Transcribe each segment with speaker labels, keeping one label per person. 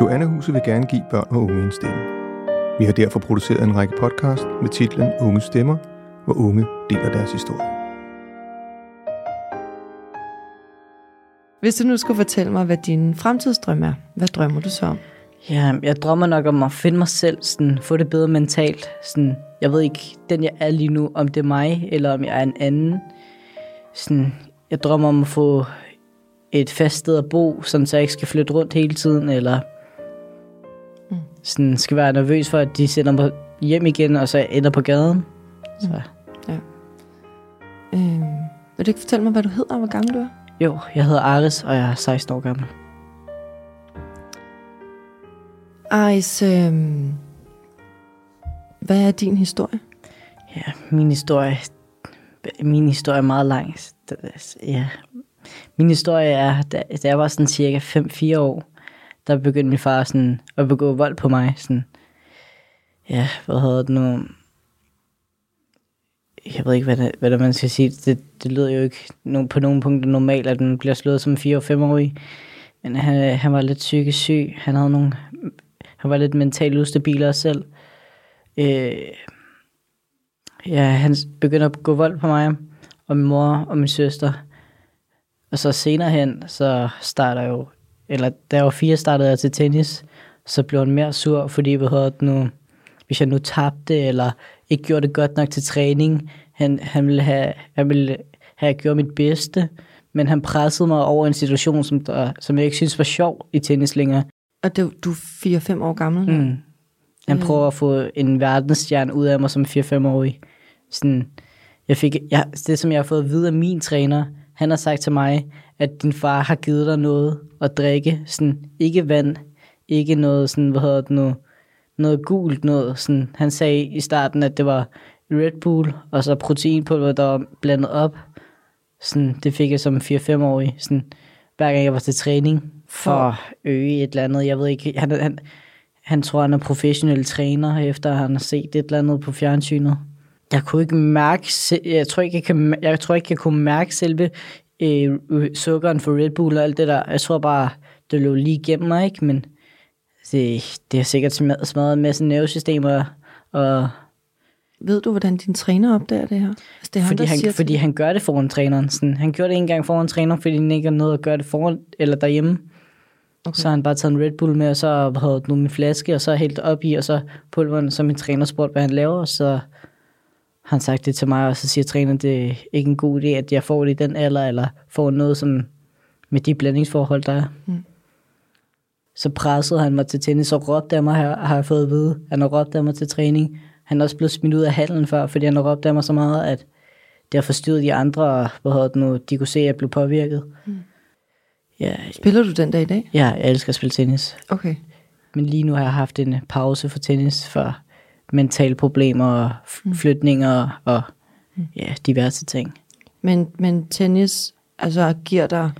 Speaker 1: Joanna-huset vil gerne give børn og unge en stemme. Vi har derfor produceret en række podcast med titlen Unge Stemmer, hvor unge deler deres historie.
Speaker 2: Hvis du nu skulle fortælle mig, hvad din fremtidsdrøm er, hvad drømmer du så om?
Speaker 3: Ja, jeg drømmer nok om at finde mig selv, sådan, få det bedre mentalt. Sådan, jeg ved ikke, den jeg er lige nu, om det er mig, eller om jeg er en anden. Sådan, jeg drømmer om at få et fast sted at bo, sådan, så jeg ikke skal flytte rundt hele tiden, eller. Sådan, skal være nervøs for, at de sender mig hjem igen, og så ender på gaden. Så.
Speaker 2: Mm. Ja. Øh, vil du ikke fortælle mig, hvad du hedder, og hvor gammel du er?
Speaker 3: Jo, jeg hedder Aris, og jeg er 16 år gammel.
Speaker 2: Aris, øh, hvad er din historie?
Speaker 3: Ja, min historie, min historie er meget lang. Ja. Min historie er, da, da jeg var sådan cirka 5-4 år, der begyndte min far sådan at begå vold på mig. Sådan, ja, hvad hedder det nu? Jeg ved ikke, hvad, det, hvad det man skal sige. Det, det lyder jo ikke på nogen punkter normalt, at den bliver slået som 4-5-årig. Men han, han var lidt psykisk syg. Han havde nogle han var lidt mentalt ustabil også selv. Øh, ja, han begyndte at gå vold på mig, og min mor og min søster. Og så senere hen, så starter jo, eller da jeg var fire, startede jeg til tennis, så blev han mere sur, fordi vi havde nu, hvis jeg nu tabte, eller ikke gjorde det godt nok til træning, han, han ville have, han ville have gjort mit bedste, men han pressede mig over en situation, som, der, som jeg ikke synes var sjov i tennis længere.
Speaker 2: Og det, du er 4-5 år gammel?
Speaker 3: Mm. Han øh. prøver at få en verdensstjerne ud af mig som 4-5-årig. Sådan, jeg fik, jeg, det, som jeg har fået at vide af min træner, han har sagt til mig, at din far har givet dig noget at drikke. Sådan, ikke vand, ikke noget, sådan, hvad hedder det nu, noget gult noget. Sådan, han sagde i starten, at det var Red Bull, og så proteinpulver, der var blandet op. Sådan, det fik jeg som 4-5-årig. Sådan, hver gang jeg var til træning for at øge et eller andet. Jeg ved ikke, han, han, han tror, han er professionel træner, efter han har set et eller andet på fjernsynet. Jeg kunne ikke mærke, jeg tror ikke, jeg, kan, jeg, tror ikke, jeg kunne mærke selve øh, sukkeren for Red Bull og alt det der. Jeg tror bare, det lå lige igennem mig, ikke? Men det, det har sikkert smadret en masse nervesystemer. Og
Speaker 2: ved du, hvordan din træner opdager det her? Altså, det er
Speaker 3: fordi, han, han fordi han gør det foran træneren. Sådan, han gjorde det en gang foran træneren, fordi han ikke har noget at gøre det foran, eller derhjemme. Okay. Så har han bare taget en Red Bull med, og så har nu min flaske, og så hældt op i, og så pulveren, så min træner spurgte, hvad han laver, og så han sagt det til mig, og så siger træneren, det er ikke en god idé, at jeg får det i den alder, eller får noget som med de blandingsforhold, der er. Mm. Så pressede han mig til tennis, og råbte af mig her, har jeg fået at vide. Han har råbt af mig til træning. Han er også blevet smidt ud af hallen før, fordi han har råbt af mig så meget, at det har forstyrret de andre, og hvad hedder det nu, de kunne se, at jeg blev påvirket. Mm.
Speaker 2: Ja, Spiller du den dag i dag?
Speaker 3: Ja, jeg elsker at spille tennis.
Speaker 2: Okay.
Speaker 3: Men lige nu har jeg haft en pause for tennis for mentale problemer og mm. flytninger og mm. ja, diverse ting.
Speaker 2: Men, men tennis altså giver dig...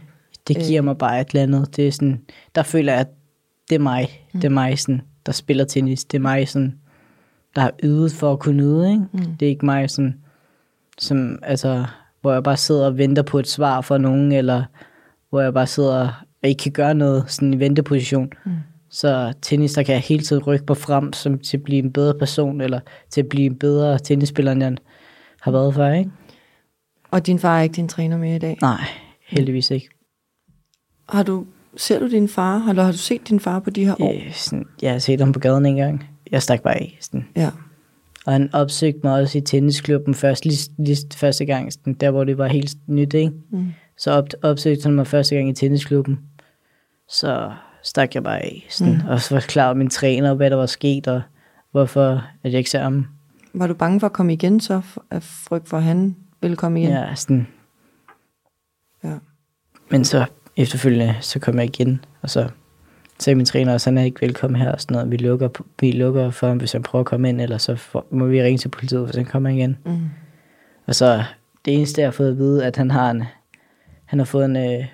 Speaker 3: Det giver øh, mig bare et eller andet. Det er sådan, der føler jeg, at det er mig. Mm. Det er mig, sådan, der spiller tennis. Det er mig, sådan, der har ydet for at kunne nyde. Ikke? Mm. Det er ikke mig, sådan, som, altså, hvor jeg bare sidder og venter på et svar fra nogen, eller hvor jeg bare sidder og ikke kan gøre noget sådan i venteposition. Mm. Så tennis, der kan jeg hele tiden rykke mig frem som til at blive en bedre person, eller til at blive en bedre tennisspiller, end jeg har været før, ikke?
Speaker 2: Og din far er ikke din træner mere i dag?
Speaker 3: Nej, heldigvis ikke.
Speaker 2: Har du, ser du din far, eller har du set din far på de her år?
Speaker 3: Ja, sådan, jeg har set ham på gaden en gang. Jeg stak bare af. Sådan.
Speaker 2: Ja.
Speaker 3: Og han opsøgte mig også i tennisklubben først, lige, lige første gang, sådan, der hvor det var helt nyt, ikke? Mm. Så op, opsøgte han mig første gang i tennisklubben. Så stak jeg bare af. Sådan, mm. Og så forklarede min træner, hvad der var sket, og hvorfor at jeg ikke ser ham.
Speaker 2: Var du bange for at komme igen så, af frygt for, at han ville komme igen?
Speaker 3: Ja, sådan.
Speaker 2: Ja.
Speaker 3: Men så efterfølgende, så kom jeg igen, og så sagde min træner, at han er ikke velkommen her, og sådan noget. Vi lukker, vi lukker for ham, hvis han prøver at komme ind, eller så for, må vi ringe til politiet, hvis han kommer igen. Mm. Og så det eneste, jeg har fået at vide, at han har en, han har fået en øh,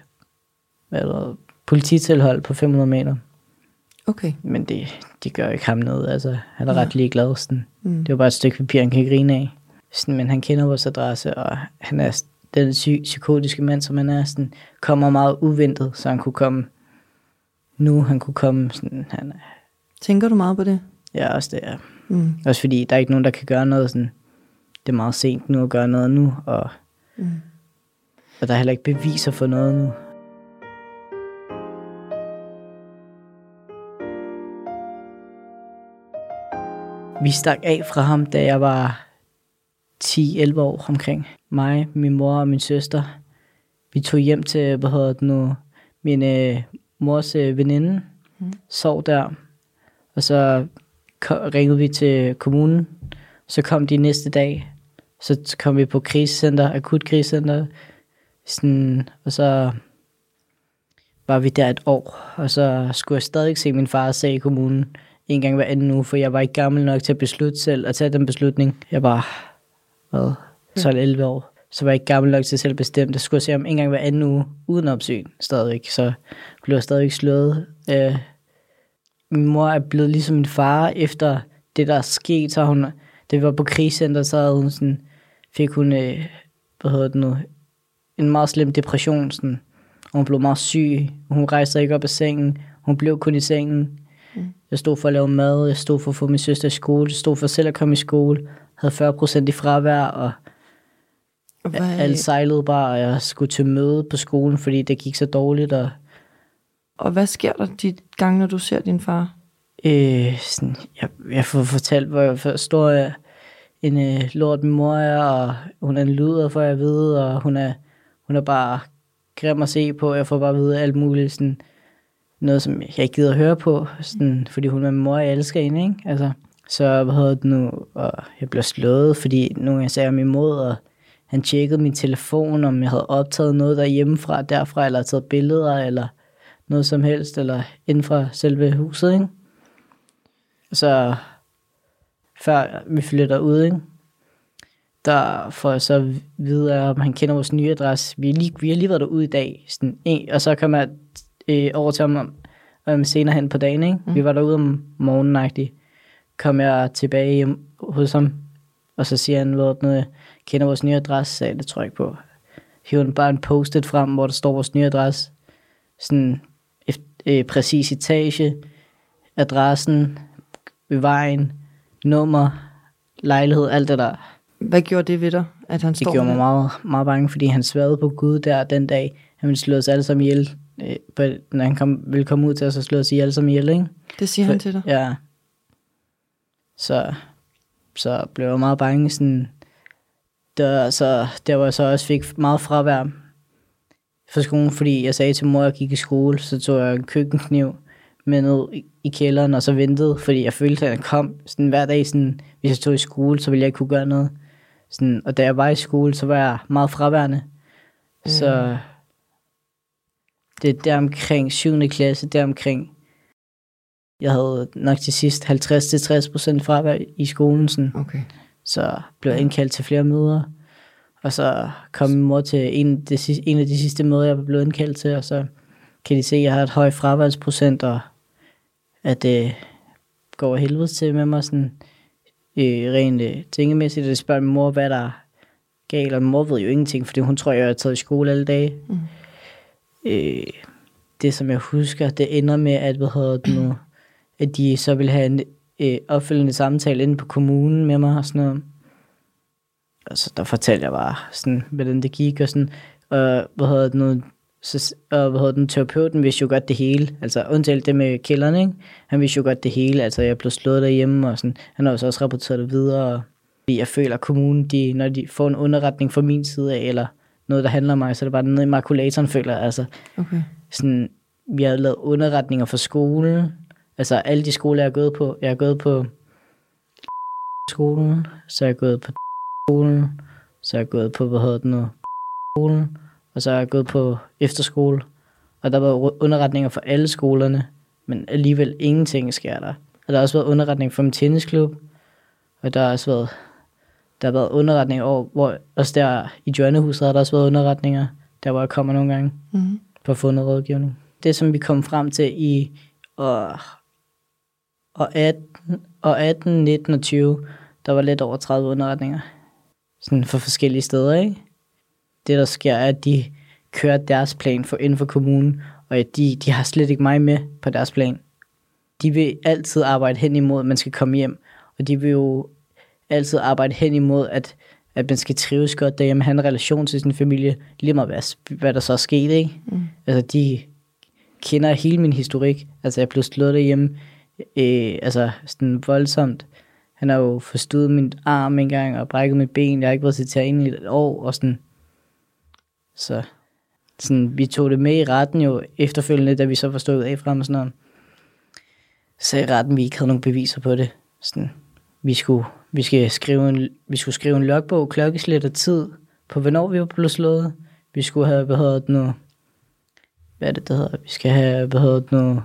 Speaker 3: hvad der, polititilhold på 500 meter.
Speaker 2: Okay.
Speaker 3: Men det, det gør ikke ham noget. Altså, han er ja. ret ligeglad. Sådan. Mm. Det var bare et stykke papir, han kan grine af. Sådan, men han kender vores adresse, og han er den psy- psykotiske mand, som han er, sådan, kommer meget uventet, så han kunne komme nu han kunne komme. Sådan, han,
Speaker 2: Tænker du meget på det?
Speaker 3: ja, også det er.
Speaker 2: Mm.
Speaker 3: Også fordi, der er ikke nogen, der kan gøre noget sådan. Det er meget sent nu at gøre noget nu, og,
Speaker 2: Mm.
Speaker 3: og der er heller ikke beviser for noget nu. Vi stak af fra ham, da jeg var 10-11 år omkring. Mig, min mor og min søster. Vi tog hjem til, hvad hedder det nu, min øh, mors øh, veninde.
Speaker 2: Mm.
Speaker 3: Sov der. Og så ringede vi til kommunen. Så kom de næste dag. Så kom vi på krisecenter, akut krisecenter. Sådan, og så var vi der et år. Og så skulle jeg stadig se min far sag i kommunen en gang hver anden uge, for jeg var ikke gammel nok til at beslutte selv at tage den beslutning. Jeg var hvad, 12-11 år. Så var jeg ikke gammel nok til selv at bestemme. Det skulle jeg se om en gang hver anden uge, uden opsyn stadigvæk. Så blev jeg stadigvæk slået. Øh, min mor er blevet ligesom min far efter det, der er sket. Så hun, da vi var på krigscenter, så havde hun sådan, fik hun, øh, hvad hedder det nu, en meget slem depression. Sådan. Og hun blev meget syg. Hun rejste ikke op af sengen. Hun blev kun i sengen.
Speaker 2: Mm.
Speaker 3: Jeg stod for at lave mad. Jeg stod for at få min søster i skole. Jeg stod for selv at komme i skole. Havde 40 procent i fravær, og hvad? alt sejlede bare, og jeg skulle til møde på skolen, fordi det gik så dårligt. Og,
Speaker 2: og hvad sker der de gange, når du ser din far?
Speaker 3: øh, sådan, jeg, jeg får fortalt, hvor jeg forstår, at en øh, lort min mor er, og hun er en luder, for jeg ved, og hun er, hun er bare grim at se på. Jeg får bare at vide alt muligt, sådan, noget, som jeg ikke gider at høre på, sådan, fordi hun er min mor, og jeg elsker hende, ikke? Altså, så hvad hedder det nu, og jeg blev slået, fordi nogle gange sagde jeg min mod, og han tjekkede min telefon, om jeg havde optaget noget derhjemmefra, derfra, eller taget billeder, eller noget som helst, eller inden fra selve huset, ikke? Så før vi flytter ud, ikke? der får jeg så videre, om han kender vores nye adresse. Vi, er lige, vi har lige været derude i dag, sådan, og så kan man øh, over til ham om, om senere hen på dagen. Ikke? Mm. Vi var derude om morgenen. Kom jeg tilbage hjem hos ham, og så siger han, hvor noget, kender vores nye adresse, sagde det tror jeg ikke på. Hiver han bare en post-it frem, hvor der står vores nye adresse. Sådan øh, præcis etage, adressen, ved vejen, nummer, lejlighed, alt det der.
Speaker 2: Hvad gjorde det ved dig, at han
Speaker 3: Det
Speaker 2: står
Speaker 3: gjorde mig meget, meget bange, fordi han sværede på Gud der den dag. Han ville slå os alle sammen ihjel. Øh, på, når han kom, ville komme ud til os og slå os alle sammen ihjel, ikke?
Speaker 2: Det siger han til dig?
Speaker 3: Ja. Så, så blev jeg meget bange. Sådan, der, så, der hvor jeg så også fik meget fravær fra skolen, fordi jeg sagde til mor, at jeg gik i skole, så tog jeg en køkkenkniv med ned i, kælderen, og så ventede, fordi jeg følte, at han kom sådan hver dag. Sådan, hvis jeg stod i skole, så ville jeg ikke kunne gøre noget. Sådan, og da jeg var i skole, så var jeg meget fraværende. Mm. Så det er der omkring 7. klasse, der omkring jeg havde nok til sidst 50-60% fravær i skolen, sådan.
Speaker 2: Okay.
Speaker 3: så blev jeg indkaldt til flere møder. Og så kom min mor til en, af de, sidste- en af de sidste møder, jeg var blevet indkaldt til, og så kan de se, at jeg har et højt fraværsprocent, og at det går helvede til med mig, sådan, øh, rent øh, tingemæssigt. Og det spørger min mor, hvad der er galt, og min mor ved jo ingenting, fordi hun tror, jeg har taget i skole alle dage.
Speaker 2: Mm.
Speaker 3: Øh, det, som jeg husker, det ender med, at, hvad hedder det nu, at de så vil have en øh, opfølgende samtale inde på kommunen med mig og sådan noget. Og så der fortalte jeg bare, sådan, hvordan det gik, og sådan, og hvad hedder det nu, så, og hvad hedder den, terapeuten vidste jo godt det hele, altså undtalt det med kælderen, ikke? Han vidste jo godt det hele, altså jeg blev slået derhjemme, og sådan, han har jo så også rapporteret det videre, og jeg føler, at kommunen, de, når de får en underretning fra min side af, eller noget, der handler om mig, så er det bare nede i makulatoren, føler jeg, altså,
Speaker 2: Okay.
Speaker 3: sådan, vi har lavet underretninger for skolen, altså alle de skoler, jeg har gået på, jeg har gået på skolen, så har jeg gået på skolen, så har jeg gået på, hvad hedder det nu, skolen, og så har jeg gået på efterskole, og der var underretninger for alle skolerne, men alligevel ingenting sker der. Og der har også været underretning for min tennisklub, og der har også været, der har været underretninger over, hvor også der i Joannehuset har der også været underretninger, der hvor jeg kommer nogle gange
Speaker 2: Mm.
Speaker 3: at få noget rådgivning. Det, som vi kom frem til i og, og 18, og 18, 19 og 20, der var lidt over 30 underretninger. Sådan for forskellige steder, ikke? Det, der sker, er, at de kører deres plan for inden for kommunen, Og de, de har slet ikke mig med på deres plan. De vil altid arbejde hen imod, at man skal komme hjem. Og de vil jo altid arbejde hen imod, at, at man skal trives godt derhjemme, have en relation til sin familie, lige meget hvad, hvad der så er sket, ikke? Mm. Altså, de kender hele min historik. Altså, jeg blev slået derhjemme, øh, altså, sådan voldsomt. Han har jo forstået min arm engang og brækket mit ben. Jeg har ikke været til træning i et år, og sådan. Så sådan, vi tog det med i retten jo efterfølgende, da vi så stået af frem og sådan noget. Så i retten, vi ikke havde nogen beviser på det. Sådan, vi skulle, vi skal skrive en, vi skulle skrive en logbog, klokkeslæt og tid på, hvornår vi var blevet slået. Vi skulle have, det nu, hvad er det, der hedder? Vi skal have, det nu,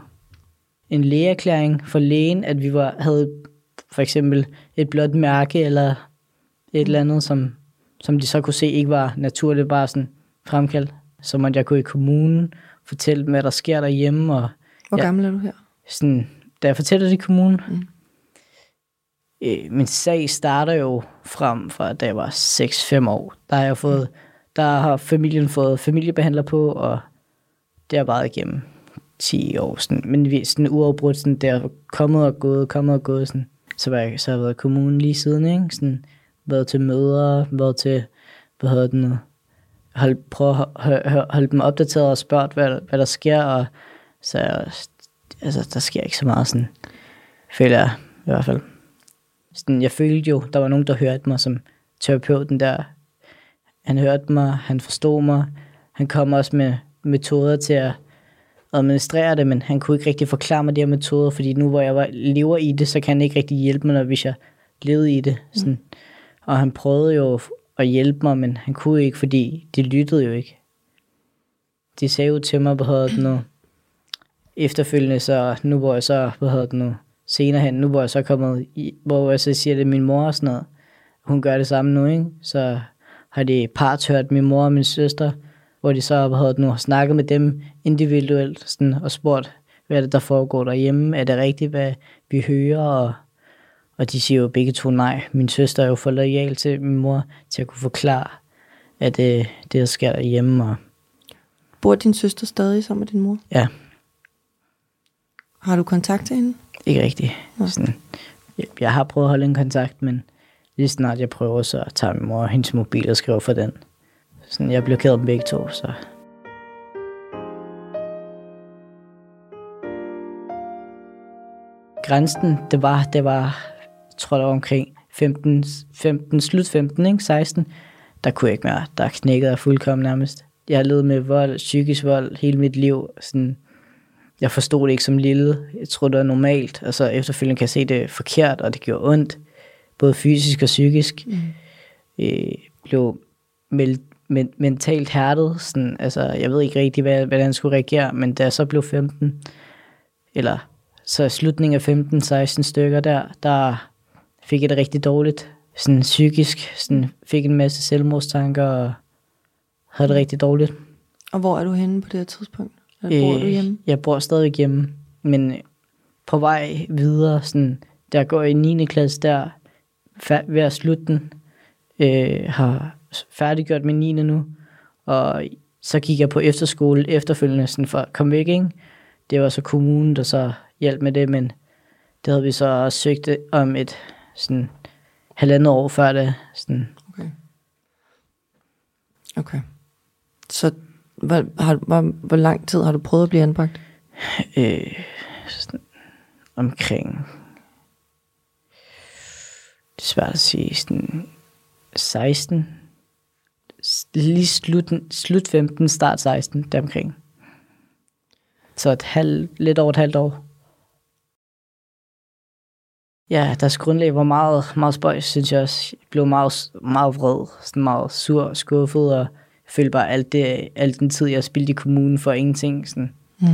Speaker 3: en lægeerklæring for lægen, at vi var, havde for eksempel et blåt mærke eller et eller andet, som, som de så kunne se ikke var naturligt, bare sådan fremkaldt. Så måtte jeg gå i kommunen, fortælle dem, hvad der sker derhjemme. Og
Speaker 2: Hvor
Speaker 3: ja,
Speaker 2: gammel er du her?
Speaker 3: sådan, da jeg fortæller det i kommunen, mm øh, min sag starter jo frem fra, da jeg var 6-5 år. Der har jeg fået, der har familien fået familiebehandler på, og det har været igennem 10 år. Sådan, men vi sådan uafbrudt, sådan, det er kommet og gået, kommet og gået. Sådan. Så, var jeg, så har jeg været i kommunen lige siden, ikke? Sådan, været til møder, været til, hvad hedder det nu, hold, prøve at holde, holde dem opdateret og spørge, hvad, hvad der sker, og så altså, der sker ikke så meget sådan, føler jeg i hvert fald. Sådan, jeg følte jo, der var nogen, der hørte mig som terapeuten der. Han hørte mig, han forstod mig, han kom også med metoder til at administrere det, men han kunne ikke rigtig forklare mig de her metoder, fordi nu hvor jeg var, lever i det, så kan han ikke rigtig hjælpe mig, når hvis jeg levede i det. Sådan. Mm. Og han prøvede jo at hjælpe mig, men han kunne ikke, fordi de lyttede jo ikke. De sagde jo til mig, hvad hedder det nu, efterfølgende, så nu hvor jeg så, hvad hedder det nu, senere hen, nu hvor jeg så er kommet, i, hvor jeg så siger, det er min mor og sådan noget, hun gør det samme nu, ikke? Så har de partørt min mor og min søster, hvor de så det nu, har snakket med dem individuelt sådan, og spurgt, hvad er det, der foregår derhjemme? Er det rigtigt, hvad vi hører? Og, og de siger jo begge to nej. Min søster er jo for lojal til min mor, til at kunne forklare, at øh, det, der sker derhjemme. Og,
Speaker 2: Bor din søster stadig sammen med din mor?
Speaker 3: ja,
Speaker 2: Har du kontakt til hende?
Speaker 3: Ikke rigtigt. Sådan, jeg, jeg har prøvet at holde en kontakt, men lige snart jeg prøver, så tager min mor hendes mobil og skriver for den. Sådan, jeg blokerede dem begge to, så... Grænsen, det var, det var, jeg tror, det var omkring 15, 15 slut 15, ikke? 16. Der kunne jeg ikke mere. Der knækkede jeg fuldkommen nærmest. Jeg har levet med vold, psykisk vold hele mit liv. Sådan, jeg forstod det ikke som lille. Jeg troede, det var normalt. Og så efterfølgende kan jeg se det er forkert, og det gjorde ondt. Både fysisk og psykisk. Mm. Øh, blev meldt men, mentalt hærdet. Sådan, altså, jeg ved ikke rigtig, hvad, hvordan jeg skulle reagere, men da jeg så blev 15, eller så slutningen af 15-16 stykker der, der fik jeg det rigtig dårligt. Sådan psykisk, sådan fik en masse selvmordstanker og havde det rigtig dårligt.
Speaker 2: Og hvor er du henne på det her tidspunkt? Eller bor du hjemme?
Speaker 3: Jeg bor stadig hjemme, men på vej videre, sådan, der går i 9. klasse der, ved at slutte den, øh, har færdiggjort min 9. nu, og så gik jeg på efterskole efterfølgende sådan for at komme væk, ikke? Det var så kommunen, der så hjalp med det, men det havde vi så søgt om et sådan halvandet år før det. Sådan,
Speaker 2: Okay. Okay. Så hvor, har, hvor, hvor lang tid har du prøvet at blive anbragt?
Speaker 3: øh, sådan omkring, det er svært at sige, sådan 16, lige slut, slut 15, start 16, deromkring. Så et halv, lidt over et halvt år. Ja, deres grundlag var meget, meget spøjs, synes jeg også. Jeg blev meget, meget vred, sådan meget sur og skuffet, og følte bare alt, det, alt den tid, jeg spildte i kommunen for ingenting. Sådan.
Speaker 2: Mm.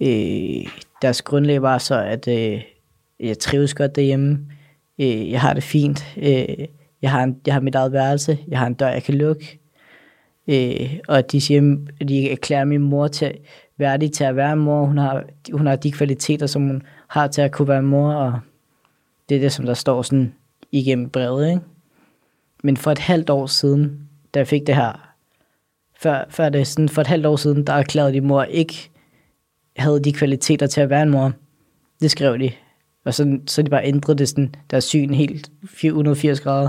Speaker 3: Øh, deres grundlag var så, at øh, jeg trives godt derhjemme. Øh, jeg har det fint. Øh, jeg, har en, jeg har mit eget værelse. Jeg har en dør, jeg kan lukke. Øh, og de siger, at de erklærer min mor til værdig til at være mor. Hun har, hun har de kvaliteter, som hun har til at kunne være mor, og det er det, som der står sådan igennem brevet. Ikke? Men for et halvt år siden, da jeg fik det her, før, før det sådan, for et halvt år siden, der erklærede de mor ikke havde de kvaliteter til at være en mor. Det skrev de. Og så, så de bare ændrede det sådan, deres syn helt 480 grader.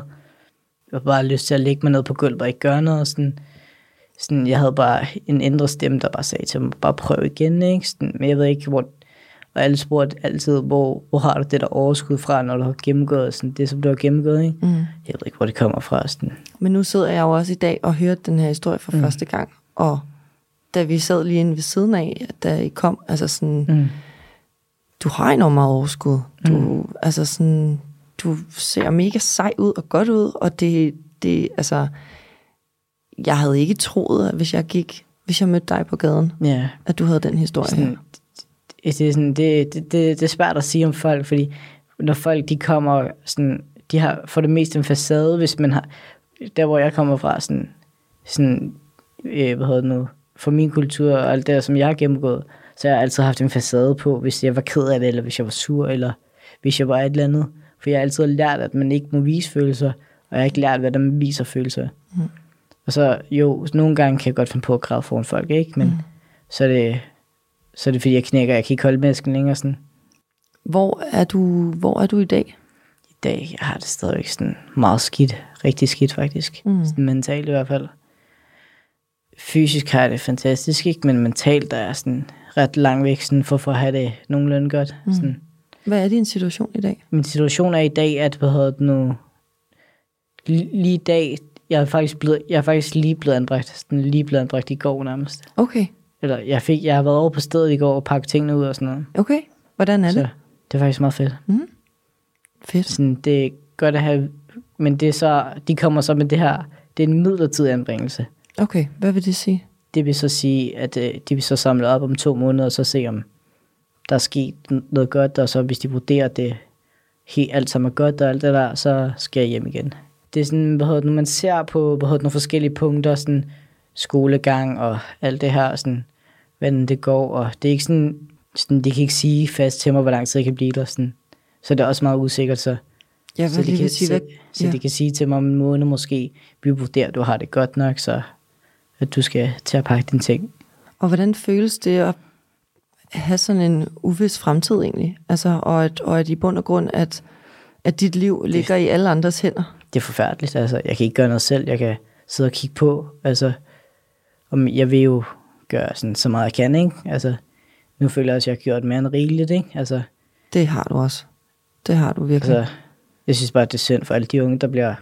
Speaker 3: Jeg havde bare lyst til at lægge mig ned på gulvet og ikke gøre noget. Og sådan, sådan, jeg havde bare en indre stemme, der bare sagde til mig, bare prøv igen. Ikke? Sådan, men jeg ved ikke, hvor... Og alle spurgte altid, hvor, hvor har du det der overskud fra, når du har gennemgået sådan, det, som du har gennemgået. Ikke? Mm. Jeg ved ikke, hvor det kommer fra. Sådan.
Speaker 2: Men nu sidder jeg jo også i dag og hørte den her historie for mm. første gang. Og da vi sad lige inde ved siden af, da I kom, altså sådan, mm. du har enormt meget overskud. Du, mm. altså sådan, du ser mega sej ud og godt ud, og det, det altså, jeg havde ikke troet, at hvis jeg gik, hvis jeg mødte dig på gaden,
Speaker 3: Ja.
Speaker 2: at du havde den historie
Speaker 3: Sådan,
Speaker 2: her.
Speaker 3: Det, er sådan, det, det, det, det er svært at sige om folk, fordi når folk de kommer, sådan, de har for det meste en facade, hvis man har, der hvor jeg kommer fra, sådan, sådan øh, hvad hedder det nu, for min kultur og alt det der, som jeg har gennemgået, så har jeg altid haft en facade på, hvis jeg var ked af det, eller hvis jeg var sur, eller hvis jeg var et eller andet. For jeg har altid lært, at man ikke må vise følelser, og jeg har ikke lært, hvad der man viser følelser. Mm. Og så, jo, nogle gange kan jeg godt finde på at græde foran folk, ikke? Men mm. så, er det, så er det, fordi jeg knækker, jeg kan ikke holde masken længere sådan.
Speaker 2: Hvor er du, hvor er du i dag?
Speaker 3: I dag jeg har det stadigvæk sådan meget skidt. Rigtig skidt faktisk. Mm. Sådan mentalt i hvert fald. Fysisk har jeg det fantastisk, ikke? Men mentalt der er sådan ret langt væk sådan for, for at have det nogenlunde godt. Mm. Sådan.
Speaker 2: Hvad er din situation i dag?
Speaker 3: Min situation er i dag, at hvad hedder det nu, lige i dag, jeg er faktisk, blevet, jeg er faktisk lige blevet anbragt, sådan lige blevet anbragt i går nærmest.
Speaker 2: Okay,
Speaker 3: Eller jeg, fik, jeg har været over på stedet i går og pakket tingene ud og sådan noget.
Speaker 2: okay. Hvordan er
Speaker 3: Så
Speaker 2: det?
Speaker 3: det er faktisk meget fedt.
Speaker 2: Fedt.
Speaker 3: Sådan, det er godt at have, men det er så, de kommer så med det her, det er en midlertidig anbringelse.
Speaker 2: Okay, hvad vil det sige?
Speaker 3: Det vil så sige, at øh, de vil så samle op om to måneder, og så se om der er sket noget godt, og så hvis de vurderer, det helt alt sammen er godt og alt det der, så skal jeg hjem igen. Det er sådan, hvad hedder det, når man ser på hvad hedder det, nogle forskellige punkter, sådan skolegang og alt det her, sådan, hvordan det går, og det er ikke sådan, sådan, de kan ikke sige fast til mig, hvor lang tid jeg kan blive der, sådan. så det er også meget usikkert, så
Speaker 2: Jeg
Speaker 3: så de, kan,
Speaker 2: sige,
Speaker 3: så, så
Speaker 2: ja.
Speaker 3: de kan sige til mig om en måned måske, vi vurderer, du har det godt nok, så at du skal til at pakke dine ting.
Speaker 2: Og hvordan føles det at have sådan en uvis fremtid egentlig? Altså, og at, og at i bund og grund, at, at dit liv ligger i alle andres hænder?
Speaker 3: Det er forfærdeligt, altså jeg kan ikke gøre noget selv, jeg kan sidde og kigge på, altså om jeg vil jo gøre sådan, så meget jeg kan, ikke? Altså, nu føler jeg også, at jeg har gjort mere end rigeligt, ikke? Altså,
Speaker 2: Det har du også. Det har du virkelig.
Speaker 3: altså, jeg synes bare, det er synd for alle de unge, der bliver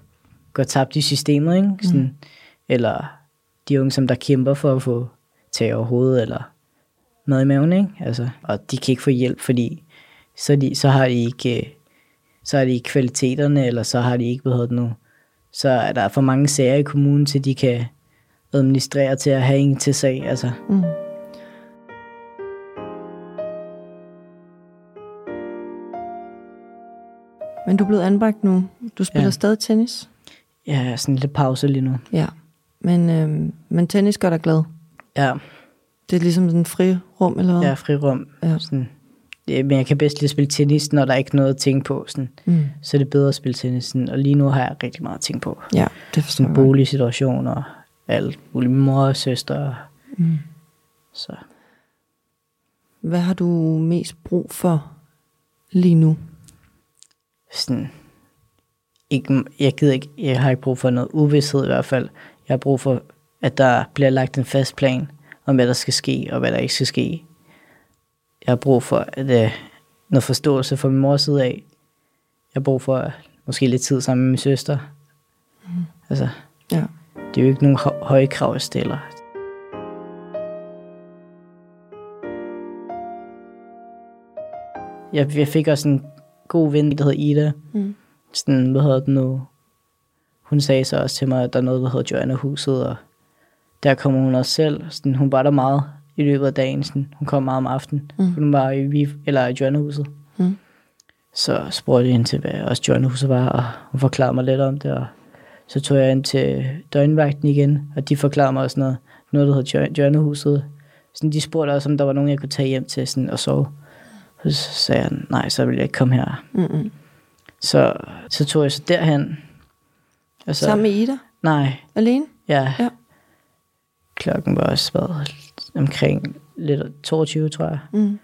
Speaker 3: går tabt i systemet, ikke? Sådan, mm. Eller de unge, som der kæmper for at få tag over hovedet, eller mad i maven, ikke? Altså, og de kan ikke få hjælp, fordi så, de, så har de ikke så har de ikke kvaliteterne, eller så har de ikke, hvad hedder det nu, så er der for mange sager i kommunen, til de kan administrere til at have en til sag, altså.
Speaker 2: Mm. Men du er blevet anbragt nu. Du spiller
Speaker 3: Ja.
Speaker 2: ja. stadig tennis.
Speaker 3: Jeg er sådan lidt pause lige nu.
Speaker 2: Ja. Men, øhm, men tennis gør dig glad.
Speaker 3: Ja,
Speaker 2: Det er ligesom sådan en fri rum, eller hvad?
Speaker 3: er frirum.
Speaker 2: Ja.
Speaker 3: Sådan. Men jeg kan bedst lide at spille tennis, når der er ikke noget at tænke på. Sådan.
Speaker 2: Mm.
Speaker 3: Så er det bedre at spille tennis. Sådan. Og lige nu har jeg rigtig meget at tænke på.
Speaker 2: Ja, det forstår
Speaker 3: Sådan
Speaker 2: jeg. godt.
Speaker 3: boligsituationer, alt muligt. Min mor og søster.
Speaker 2: Mm.
Speaker 3: Så
Speaker 2: Hvad har du mest brug for lige nu?
Speaker 3: sådan, ikke, jeg, gider ikke, jeg har ikke brug for noget uvidshed i hvert fald. Jeg har brug for, at der bliver lagt en fast plan om, hvad der skal ske, og hvad der ikke skal ske. Jeg har brug for at, uh, noget forståelse fra min mors side af. Jeg har brug for måske lidt tid sammen med min søster. Mm. Altså,
Speaker 2: Ja.
Speaker 3: Det er jo ikke nogen hø- høje krav, jeg stiller. Jeg, jeg fik også en god ven, der hedder Ida.
Speaker 2: Mm.
Speaker 3: Sådan, hvad hedder det nu? Hun sagde så også til mig, at der er noget, der hedder Joanna Huset, og der kommer hun også selv. Sådan, hun var der meget i løbet af dagen. Sådan, hun kom meget om aftenen. Mm. Hun var i, Vi- eller i Joanna Huset.
Speaker 2: Mm.
Speaker 3: Så spurgte jeg hende til, hvad også Joanna Huset var, og hun forklarede mig lidt om det, og så tog jeg ind til døgnvagten igen, og de forklarede mig også noget, noget der hedder Jo- Joanna Huset. Sådan, de spurgte også, om der var nogen, jeg kunne tage hjem til sådan, og sove. Så sagde jeg, nej, så vil jeg ikke komme her.
Speaker 2: Mm-mm.
Speaker 3: Så, så tog jeg så derhen. Og så,
Speaker 2: Sammen med Ida?
Speaker 3: Nej,
Speaker 2: Alene?
Speaker 3: ja.
Speaker 2: Ja.
Speaker 3: Klokken var også været omkring lidt 22, tror jeg.
Speaker 2: Mm.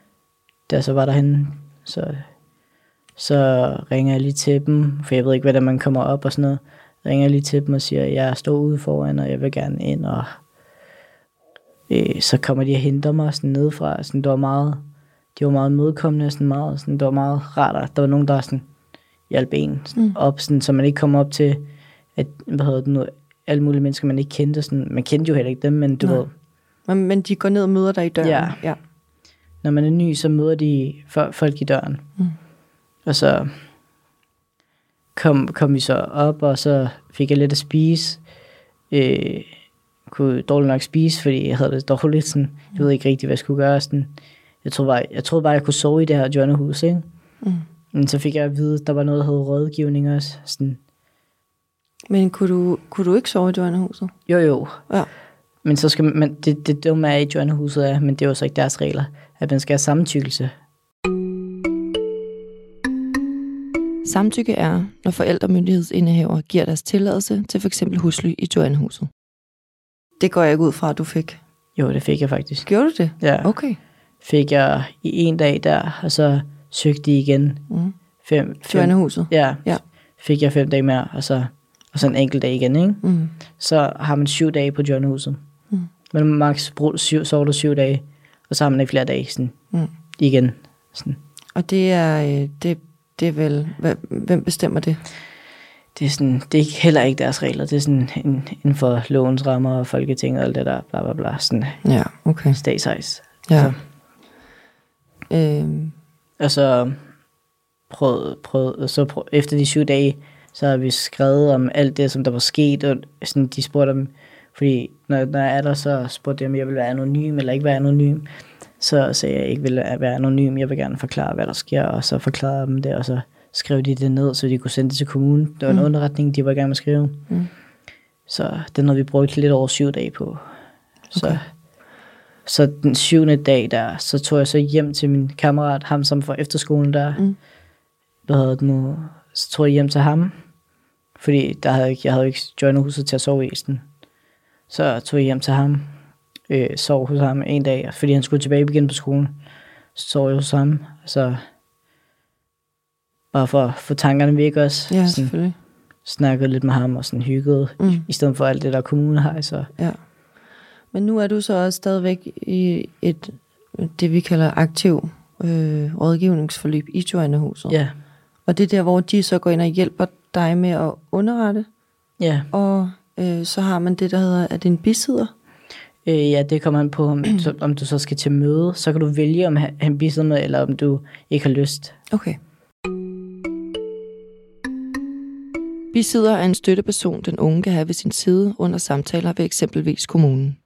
Speaker 3: Da jeg så var derhen, så, så ringer jeg lige til dem, for jeg ved ikke, hvordan man kommer op og sådan noget. Ringer lige til dem og siger, at jeg står ude foran, og jeg vil gerne ind, og øh, så kommer de og henter mig sådan nedefra. Sådan, det var meget, de var meget mødekommende, sådan meget, sådan, det var meget rart, der var nogen, der sådan, hjalp en sådan, mm. op, sådan, så man ikke kom op til, at, hvad hedder det nu, alle mulige mennesker, man ikke kendte. Sådan, man kendte jo heller ikke dem, men du
Speaker 2: Nej.
Speaker 3: ved,
Speaker 2: Men, men de går ned og møder dig i døren?
Speaker 3: Ja.
Speaker 2: ja.
Speaker 3: når man er ny, så møder de fo- folk i døren.
Speaker 2: Mm.
Speaker 3: Og så kom, kom vi så op, og så fik jeg lidt at spise. Øh, kunne dårligt nok spise, fordi jeg havde det dårligt. Sådan. Jeg ved ikke rigtig, hvad jeg skulle gøre. Sådan. Jeg, troede bare, jeg troede bare, jeg kunne sove i det her journalhus. Ikke?
Speaker 2: Mm.
Speaker 3: Men så fik jeg at vide, at der var noget, der hed rådgivning også. Sådan.
Speaker 2: Men kunne du, kunne du ikke sove i dørnehuset?
Speaker 3: Jo, jo.
Speaker 2: Ja.
Speaker 3: Men så skal man, det, det dumme er i journalhuset er, men det er jo så ikke deres regler, at man skal have samtykkelse.
Speaker 2: Samtykke er, når forældremyndighedsindehaver giver deres tilladelse til f.eks. husly i Joannehuset. Det går jeg ikke ud fra, at du fik.
Speaker 3: Jo, det fik jeg faktisk.
Speaker 2: Gjorde du det?
Speaker 3: Ja.
Speaker 2: Okay.
Speaker 3: fik jeg i en dag der, og så søgte de igen.
Speaker 2: Mm.
Speaker 3: Fem, fem,
Speaker 2: Joannehuset.
Speaker 3: ja,
Speaker 2: Ja.
Speaker 3: fik jeg fem dage mere, og så, og så en enkelt dag igen, ikke?
Speaker 2: Mm.
Speaker 3: Så har man syv dage på Joannehuset.
Speaker 2: Mm.
Speaker 3: Men maks brug syv, sover du syv dage, og så har man ikke flere dage sådan,
Speaker 2: Mm.
Speaker 3: igen. Sådan.
Speaker 2: Og det er, øh, det, det er vel, hvem bestemmer det?
Speaker 3: Det er, sådan, det er heller ikke deres regler, det er sådan en, inden for lovens rammer og folketinget og alt det der, bla bla bla, sådan
Speaker 2: Ja, okay.
Speaker 3: statshejs.
Speaker 2: Ja.
Speaker 3: Så.
Speaker 2: Øhm,
Speaker 3: Og så prøvede, prøvede, så prøv, efter de syv dage, så har vi skrevet om alt det, som der var sket, og sådan, de spurgte om, fordi når, når jeg er der, så spurgte de, om jeg ville være anonym eller ikke være anonym. Så sagde jeg, ikke ville være anonym, jeg vil gerne forklare, hvad der sker, og så forklarede jeg dem det, og så skrev de det ned, så de kunne sende det til kommunen. Det var en
Speaker 2: Mm.
Speaker 3: underretning, de var i gang med at skrive.
Speaker 2: Mm.
Speaker 3: Så den har vi brugt lidt over syv dage på. Så,
Speaker 2: Okay.
Speaker 3: så den syvende dag der, så tog jeg så hjem til min kammerat, ham som fra efterskolen der,
Speaker 2: Mm.
Speaker 3: hvad hedder det nu, så tog jeg hjem til ham, fordi der havde jeg, ikke, jeg havde ikke joinet huset til at sove i sådan. Så tog jeg hjem til ham, øh, sov hos ham en dag, fordi han skulle tilbage igen på skolen. Så sov jeg hos ham, så bare for at få tankerne væk også.
Speaker 2: ja,
Speaker 3: sådan,
Speaker 2: selvfølgelig.
Speaker 3: snakkede lidt med ham og sådan hyggede,
Speaker 2: Mm.
Speaker 3: i stedet for alt det der kommune har. Så
Speaker 2: Ja. Men nu er du så også stadigvæk i et, det vi kalder aktiv øh, rådgivningsforløb i Joannehuset.
Speaker 3: ja,
Speaker 2: Og det er der, hvor de så går ind og hjælper dig med at underrette,
Speaker 3: ja.
Speaker 2: og øh, så har man det, der hedder, at en bisidder.
Speaker 3: Øh, ja, det kommer an på, om, så, om du så skal til møde. Så kan du vælge, om han, bisidder med, eller om du ikke har lyst.
Speaker 2: Okay. Bisidder er en støtteperson, den unge kan have ved sin side under samtaler ved eksempelvis kommunen.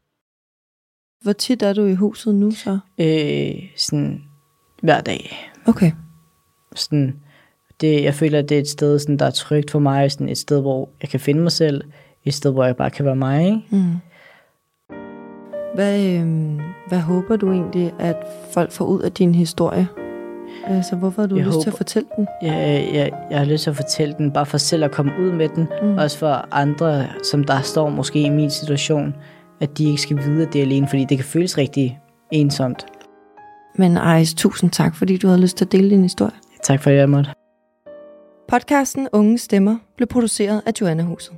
Speaker 2: Hvor tit er du i huset nu så?
Speaker 3: Øh, sådan hver dag.
Speaker 2: Okay.
Speaker 3: Sådan, det, jeg føler, at det er et sted, sådan, der er trygt for mig. Sådan et sted, hvor jeg kan finde mig selv. Et sted, hvor jeg bare kan være mig. Ikke?
Speaker 2: Mm. Hvad, øh, hvad håber du egentlig, at folk får ud af din historie? Altså, hvorfor har du
Speaker 3: Jeg
Speaker 2: lyst til at
Speaker 3: håber-
Speaker 2: fortælle den?
Speaker 3: Jeg, jeg, jeg har lyst til at fortælle den, bare for selv at komme ud med den. Mm. Også for andre, som der står måske i min situation, at de ikke skal vide, at det er alene, fordi det kan føles rigtig ensomt.
Speaker 2: Men Ejs, tusind tak, fordi du havde lyst til at dele din historie.
Speaker 3: Tak for, at jeg måtte.
Speaker 2: Podcasten Unge Stemmer blev produceret af Joanna-huset.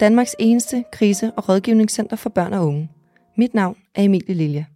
Speaker 2: Danmarks eneste krise- og rådgivningscenter for børn og unge. Mit navn er Emilie Lilja.